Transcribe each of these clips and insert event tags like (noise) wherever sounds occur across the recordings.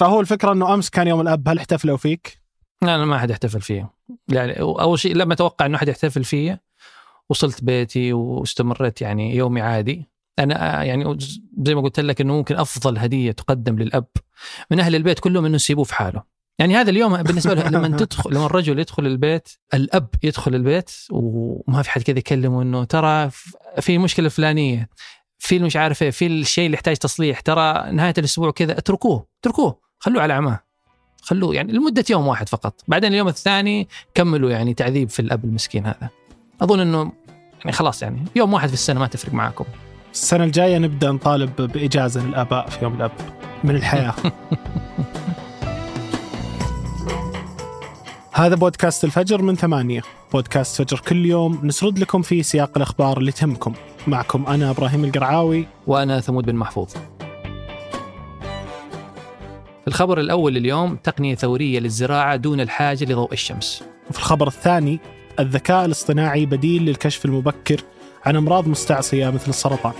فهو الفكرة إنه أمس كان يوم الأب هل احتفلوا فيك؟ لا أنا ما حد يحتفل فيه. يعني أول شيء لما أتوقع إنه حد يحتفل فيه. وصلت بيتي واستمريت يعني يومي عادي. أنا يعني زي ما قلت لك إنه ممكن أفضل هدية تقدم للأب من أهل البيت كلهم إنه يسيبوه في حاله. يعني هذا اليوم بالنسبة له لما تدخل لما الرجل يدخل البيت الأب يدخل البيت وما في حد كذا يكلمه إنه ترى في مشكلة فلانية في مش عارف إيه في الشيء اللي يحتاج تصليح ترى نهاية الأسبوع كذا اتركوه اتركوه. خلوه على عماه. خلوه يعني لمدة يوم واحد فقط. بعدين اليوم الثاني كملوا يعني تعذيب في الأب المسكين هذا. أظن إنه يعني خلاص يعني يوم واحد في السنة ما تفرق معاكم. السنة الجاية نبدأ نطالب بإجازة للآباء في يوم الأب. من الحياة. (laughs) هذا بودكاست الفجر من ثمانية. بودكاست فجر كل يوم نسرد لكم في سياق الأخبار اللي تهمكم. معكم أنا إبراهيم القرعاوي. وأنا ثمود بن محفوظ. الخبر الأول اليوم تقنية ثورية للزراعة دون الحاجة لضوء الشمس. وفي الخبر الثاني الذكاء الاصطناعي بديل للكشف المبكر عن أمراض مستعصية مثل السرطان.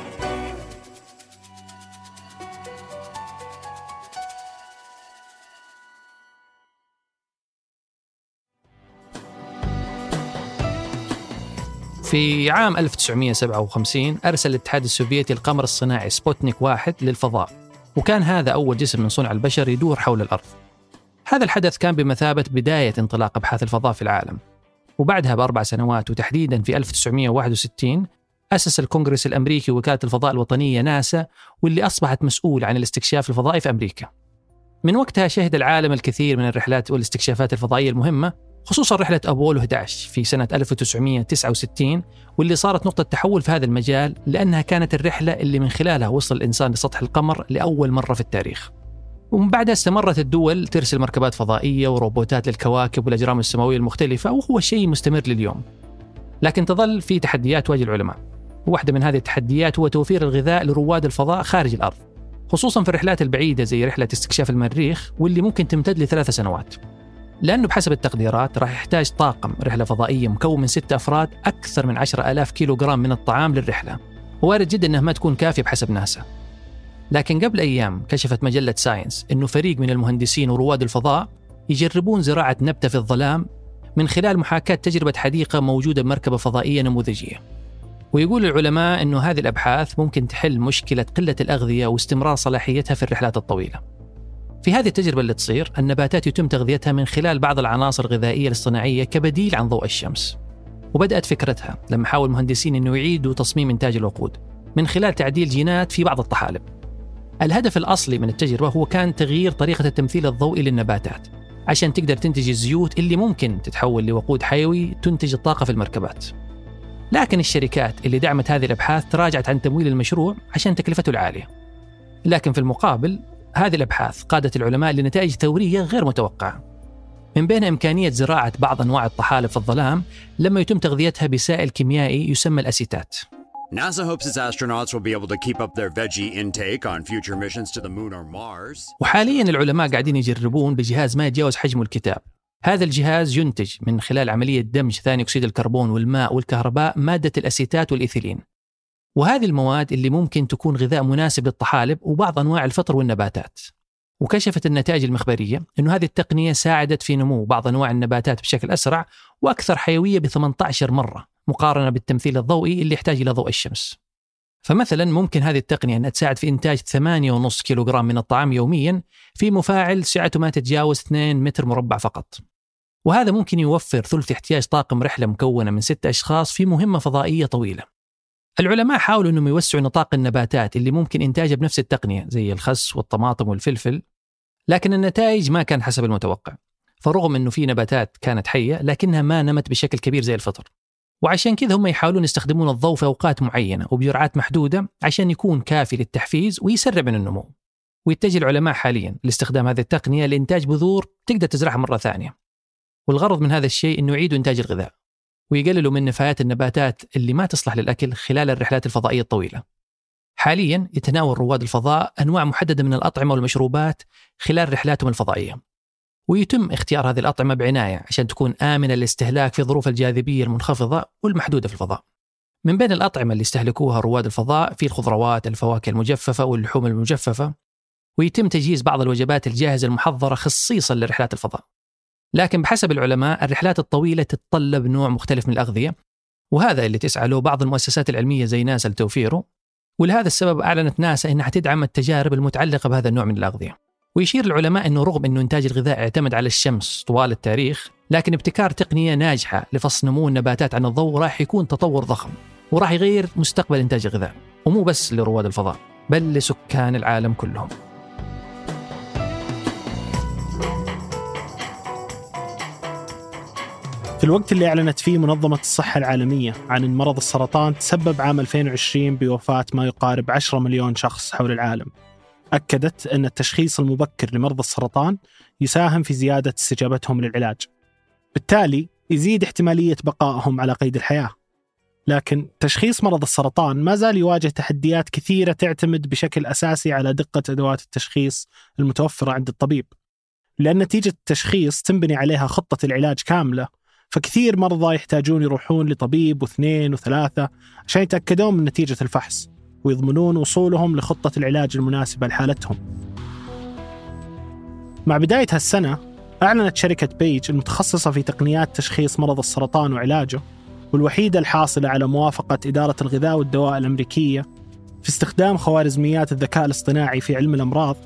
في عام 1957 أرسل الاتحاد السوفيتي القمر الصناعي سبوتنيك واحد للفضاء. وكان هذا أول جسم من صنع البشر يدور حول الأرض. هذا الحدث كان بمثابة بداية انطلاق أبحاث الفضاء في العالم وبعدها بأربع سنوات وتحديدا في 1961 أسس الكونغرس الأمريكي وكالة الفضاء الوطنية ناسا واللي أصبحت مسؤول عن الاستكشاف الفضائي في أمريكا. من وقتها شهد العالم الكثير من الرحلات والاستكشافات الفضائية المهمة خصوصا رحلة أبولو 11 في سنة 1969 واللي صارت نقطة تحول في هذا المجال لأنها كانت الرحلة اللي من خلالها وصل الإنسان لسطح القمر لأول مرة في التاريخ. ومن بعدها استمرت الدول ترسل مركبات فضائية وروبوتات للكواكب والأجرام السماوية المختلفة وهو شيء مستمر لليوم. لكن تظل في تحديات تواجه العلماء. واحدة من هذه التحديات هو توفير الغذاء لرواد الفضاء خارج الأرض خصوصا في الرحلات البعيدة زي رحلة استكشاف المريخ واللي ممكن تمتد لثلاث سنوات. لأنه بحسب التقديرات راح يحتاج طاقم رحلة فضائية مكون من ستة أفراد أكثر من عشرة ألاف كيلو جرام من الطعام للرحلة. وارد جدا أنها ما تكون كافية بحسب ناسا. لكن قبل أيام كشفت مجلة Science أنه فريق من المهندسين ورواد الفضاء يجربون زراعة نبتة في الظلام من خلال محاكاة تجربة حديقة موجودة بمركبة فضائية نموذجية. ويقول العلماء أنه هذه الأبحاث ممكن تحل مشكلة قلة الأغذية واستمرار صلاحيتها في الرحلات الطويلة. في هذه التجربة اللي تصير النباتات يتم تغذيتها من خلال بعض العناصر الغذائية الاصطناعية كبديل عن ضوء الشمس. وبدأت فكرتها لما حاول المهندسين أنه يعيدوا تصميم إنتاج الوقود من خلال تعديل جينات في بعض الطحالب. الهدف الأصلي من التجربة هو كان تغيير طريقة التمثيل الضوئي للنباتات عشان تقدر تنتج الزيوت اللي ممكن تتحول لوقود حيوي تنتج الطاقة في المركبات. لكن الشركات اللي دعمت هذه الأبحاث تراجعت عن تمويل المشروع عشان تكلفته العالية. لكن في المقابل هذه الأبحاث قادت العلماء لنتائج ثورية غير متوقعة. من بين إمكانية زراعة بعض أنواع الطحالب في الظلام لما يتم تغذيتها بسائل كيميائي يسمى الأسيتات. NASA hopes its astronauts will be able to keep up their veggie intake on future missions to the moon or Mars. وحاليا العلماء قاعدين يجربون بجهاز ما يتجاوز حجم الكتاب. هذا الجهاز ينتج من خلال عملية دمج ثاني أكسيد الكربون والماء والكهرباء مادة الأسيتات والإيثيلين وهذه المواد اللي ممكن تكون غذاء مناسب للطحالب وبعض أنواع الفطر والنباتات. وكشفت النتائج المخبرية إنه هذه التقنية ساعدت في نمو بعض أنواع النباتات بشكل أسرع وأكثر حيوية ب 18 مرة مقارنة بالتمثيل الضوئي اللي يحتاج إلى ضوء الشمس. فمثلا ممكن هذه التقنية أنها تساعد في إنتاج 8.5 كيلوغرام من الطعام يوميا في مفاعل سعته ما تتجاوز 2 متر مربع فقط. وهذا ممكن يوفر ثلث احتياج طاقم رحلة مكونة من ستة أشخاص في مهمة فضائية طويلة. العلماء حاولوا إنهم يوسعوا نطاق النباتات اللي ممكن إنتاجها بنفس التقنية زي الخس والطماطم والفلفل لكن النتائج ما كان حسب المتوقع. فرغم إنه في نباتات كانت حية لكنها ما نمت بشكل كبير زي الفطر. وعشان كذا هم يحاولون يستخدمون الضوء في أوقات معينة وبجرعات محدودة عشان يكون كافي للتحفيز ويسرع من النمو. ويتجه العلماء حاليا لاستخدام هذه التقنية لإنتاج بذور تقدر تزرعها مرة ثانية. والغرض من هذا الشيء إنه يعيدوا إنتاج الغذاء. ويقللوا من نفايات النباتات اللي ما تصلح للأكل خلال الرحلات الفضائية الطويلة. حاليا يتناول رواد الفضاء أنواع محددة من الأطعمة والمشروبات خلال رحلاتهم الفضائية. ويتم اختيار هذه الأطعمة بعناية عشان تكون آمنة للاستهلاك في ظروف الجاذبية المنخفضة والمحدودة في الفضاء. من بين الأطعمة اللي يستهلكوها رواد الفضاء في الخضروات الفواكه المجففة واللحوم المجففة ويتم تجهيز بعض الوجبات الجاهزة المحضرة خصيصا لرحلات الفضاء. لكن بحسب العلماء الرحلات الطويلة تتطلب نوع مختلف من الأغذية وهذا اللي تسعى له بعض المؤسسات العلمية زي ناسا لتوفيره ولهذا السبب أعلنت ناسا أنها تدعم التجارب المتعلقة بهذا النوع من الأغذية. ويشير العلماء أنه رغم أنه إنتاج الغذاء اعتمد على الشمس طوال التاريخ لكن ابتكار تقنية ناجحة لفصل نمو النباتات عن الضوء راح يكون تطور ضخم وراح يغير مستقبل إنتاج الغذاء. ومو بس لرواد الفضاء بل لسكان العالم كلهم. في الوقت اللي أعلنت فيه منظمة الصحة العالمية عن أن مرض السرطان تسبب عام 2020 بوفاة ما يقارب 10 مليون شخص حول العالم. أكدت أن التشخيص المبكر لمرضى السرطان يساهم في زيادة استجابتهم للعلاج. بالتالي يزيد احتمالية بقائهم على قيد الحياة. لكن تشخيص مرض السرطان ما زال يواجه تحديات كثيرة تعتمد بشكل أساسي على دقة أدوات التشخيص المتوفرة عند الطبيب. لأن نتيجة التشخيص تنبني عليها خطة العلاج كاملة فكثير مرضى يحتاجون يروحون لطبيب واثنين وثلاثة عشان يتأكدون من نتيجة الفحص ويضمنون وصولهم لخطة العلاج المناسبة لحالتهم. مع بداية هالسنة أعلنت شركة بيج المتخصصة في تقنيات تشخيص مرض السرطان وعلاجه والوحيدة الحاصلة على موافقة إدارة الغذاء والدواء الأمريكية في استخدام خوارزميات الذكاء الاصطناعي في علم الأمراض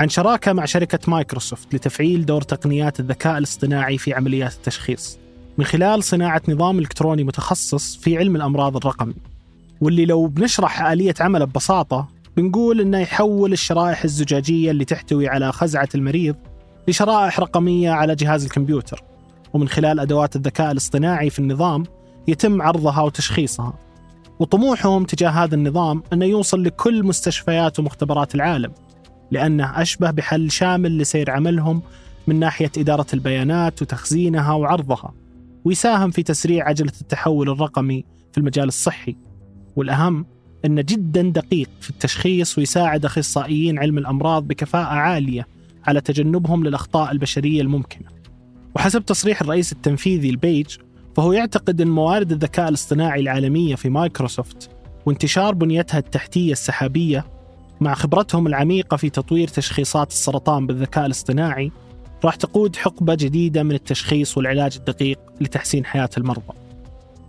عن شراكة مع شركة مايكروسوفت لتفعيل دور تقنيات الذكاء الاصطناعي في عمليات التشخيص. من خلال صناعة نظام إلكتروني متخصص في علم الأمراض الرقمي. واللي لو بنشرح آلية عمله ببساطة بنقول إنه يحول الشرائح الزجاجية اللي تحتوي على خزعة المريض لشرائح رقمية على جهاز الكمبيوتر. ومن خلال أدوات الذكاء الاصطناعي في النظام يتم عرضها وتشخيصها. وطموحهم تجاه هذا النظام أنه يوصل لكل مستشفيات ومختبرات العالم لأنه أشبه بحل شامل لسير عملهم من ناحية إدارة البيانات وتخزينها وعرضها. ويساهم في تسريع عجلة التحول الرقمي في المجال الصحي. والأهم أنه جدا دقيق في التشخيص ويساعد أخصائيين علم الأمراض بكفاءة عالية على تجنبهم للأخطاء البشرية الممكنة. وحسب تصريح الرئيس التنفيذي ل Paige فهو يعتقد أن موارد الذكاء الاصطناعي العالمية في مايكروسوفت وانتشار بنيتها التحتية السحابية مع خبرتهم العميقة في تطوير تشخيصات السرطان بالذكاء الاصطناعي راح تقود حقبة جديدة من التشخيص والعلاج الدقيق لتحسين حياة المرضى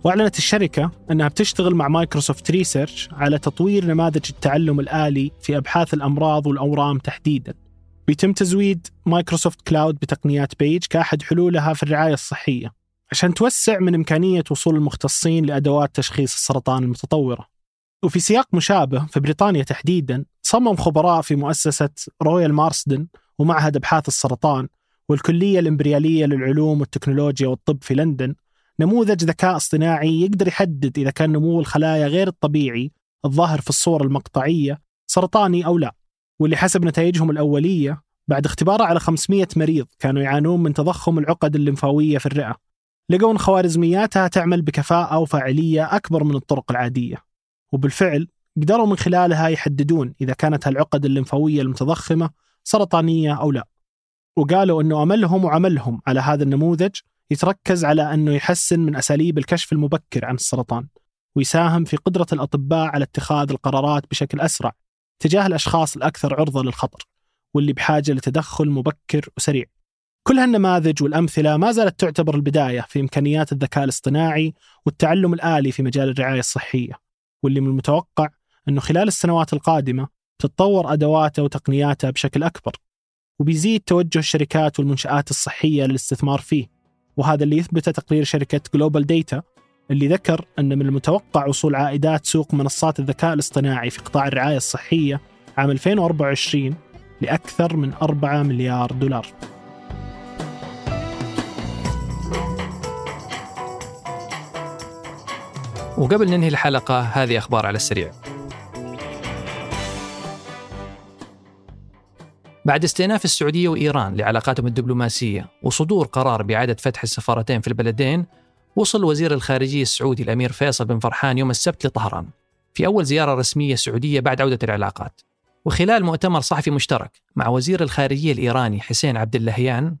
وأعلنت الشركة أنها بتشتغل مع Microsoft Research على تطوير نماذج التعلم الآلي في أبحاث الأمراض والأورام تحديدا. بيتم تزويد Microsoft Cloud بتقنيات Paige كأحد حلولها في الرعاية الصحية عشان توسع من إمكانية وصول المختصين لأدوات تشخيص السرطان المتطورة. وفي سياق مشابه في بريطانيا تحديدا صمم خبراء في مؤسسة رويال مارسدن ومعهد أبحاث السرطان والكلية الإمبريالية للعلوم والتكنولوجيا والطب في لندن نموذج ذكاء اصطناعي يقدر يحدد إذا كان نمو الخلايا غير الطبيعي الظاهر في الصورة المقطعية سرطاني أو لا. واللي حسب نتائجهم الأولية بعد اختباره على 500 مريض كانوا يعانون من تضخم العقد الليمفاوية في الرئة. لقوا أن خوارزمياتها تعمل بكفاءة وفاعلية أكبر من الطرق العادية. وبالفعل قدروا من خلالها يحددون إذا كانت العقد الليمفاوية المتضخمة سرطانية أو لا. وقالوا أنه أملهم وعملهم على هذا النموذج يتركز على أنه يحسن من أساليب الكشف المبكر عن السرطان ويساهم في قدرة الأطباء على اتخاذ القرارات بشكل أسرع تجاه الأشخاص الأكثر عرضة للخطر واللي بحاجة لتدخل مبكر وسريع. كل هالنماذج والأمثلة ما زالت تعتبر البداية في إمكانيات الذكاء الاصطناعي والتعلم الآلي في مجال الرعاية الصحية واللي من المتوقع أنه خلال السنوات القادمة تتطور أدواته وتقنياته بشكل أكبر. وبيزيد توجه الشركات والمنشآت الصحية للاستثمار فيه. وهذا اللي يثبته تقرير شركة جلوبال ديتا اللي ذكر أن من المتوقع وصول عائدات سوق منصات الذكاء الاصطناعي في قطاع الرعاية الصحية عام 2024 لأكثر من 4 مليار دولار. وقبل ننهي الحلقة هذه أخبار على السريع. بعد استئناف السعودية وإيران لعلاقاتهم الدبلوماسية وصدور قرار بإعادة فتح السفارتين في البلدين وصل وزير الخارجية السعودي الأمير فيصل بن فرحان يوم السبت لطهران في أول زيارة رسمية سعودية بعد عودة العلاقات. وخلال مؤتمر صحفي مشترك مع وزير الخارجية الإيراني حسين عبد اللهيان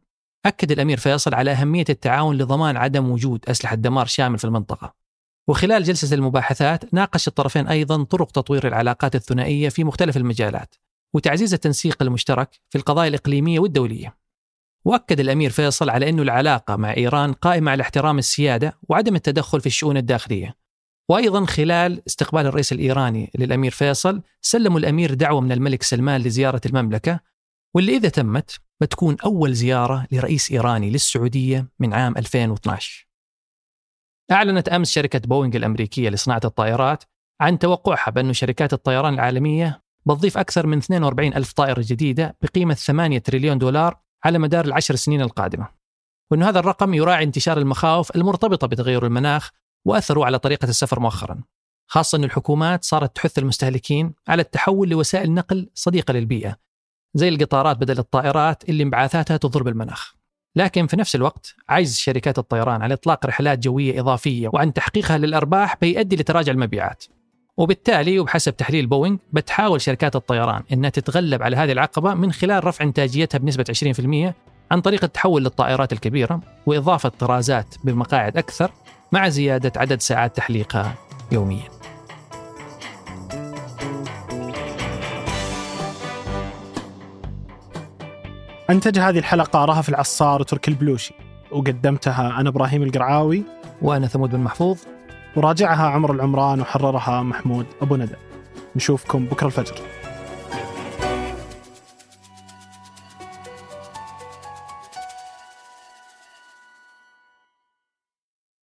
أكد الأمير فيصل على أهمية التعاون لضمان عدم وجود أسلحة دمار شامل في المنطقة. وخلال جلسة المباحثات ناقش الطرفين أيضا طرق تطوير العلاقات الثنائية في مختلف المجالات وتعزيز التنسيق المشترك في القضايا الإقليمية والدولية. وأكد الأمير فيصل على أن العلاقة مع إيران قائمة على احترام السيادة وعدم التدخل في الشؤون الداخلية. وأيضا خلال استقبال الرئيس الإيراني للأمير فيصل سلموا الأمير دعوة من الملك سلمان لزيارة المملكة واللي إذا تمت بتكون أول زيارة لرئيس إيراني للسعودية من عام 2012 أعلنت أمس شركة بوينغ الأمريكية لصناعة الطائرات عن توقعها بأن شركات الطيران العالمية بتضيف أكثر من 42 ألف طائرة جديدة بقيمة 8 تريليون دولار على مدار العشر سنين القادمة. وأن هذا الرقم يراعي انتشار المخاوف المرتبطة بتغير المناخ وأثره على طريقة السفر مؤخرا خاصة أن الحكومات صارت تحث المستهلكين على التحول لوسائل نقل صديقة للبيئة زي القطارات بدل الطائرات اللي انبعاثاتها تضر بالمناخ. لكن في نفس الوقت عجز شركات الطيران على إطلاق رحلات جوية إضافية وعن تحقيقها للأرباح بيؤدي لتراجع المبيعات. وبالتالي وبحسب تحليل بوينغ بتحاول شركات الطيران إنها تتغلب على هذه العقبة من خلال رفع إنتاجيتها بنسبة 20% عن طريق التحول للطائرات الكبيرة وإضافة طرازات بمقاعد أكثر مع زيادة عدد ساعات تحليقها يوميا. أنتج هذه الحلقة رهف العصار وتركي البلوشي وقدمتها أنا إبراهيم القرعاوي وأنا ثمود بن محفوظ وراجعها عمر العمران وحررها محمود أبو ندى. نشوفكم بكرة الفجر.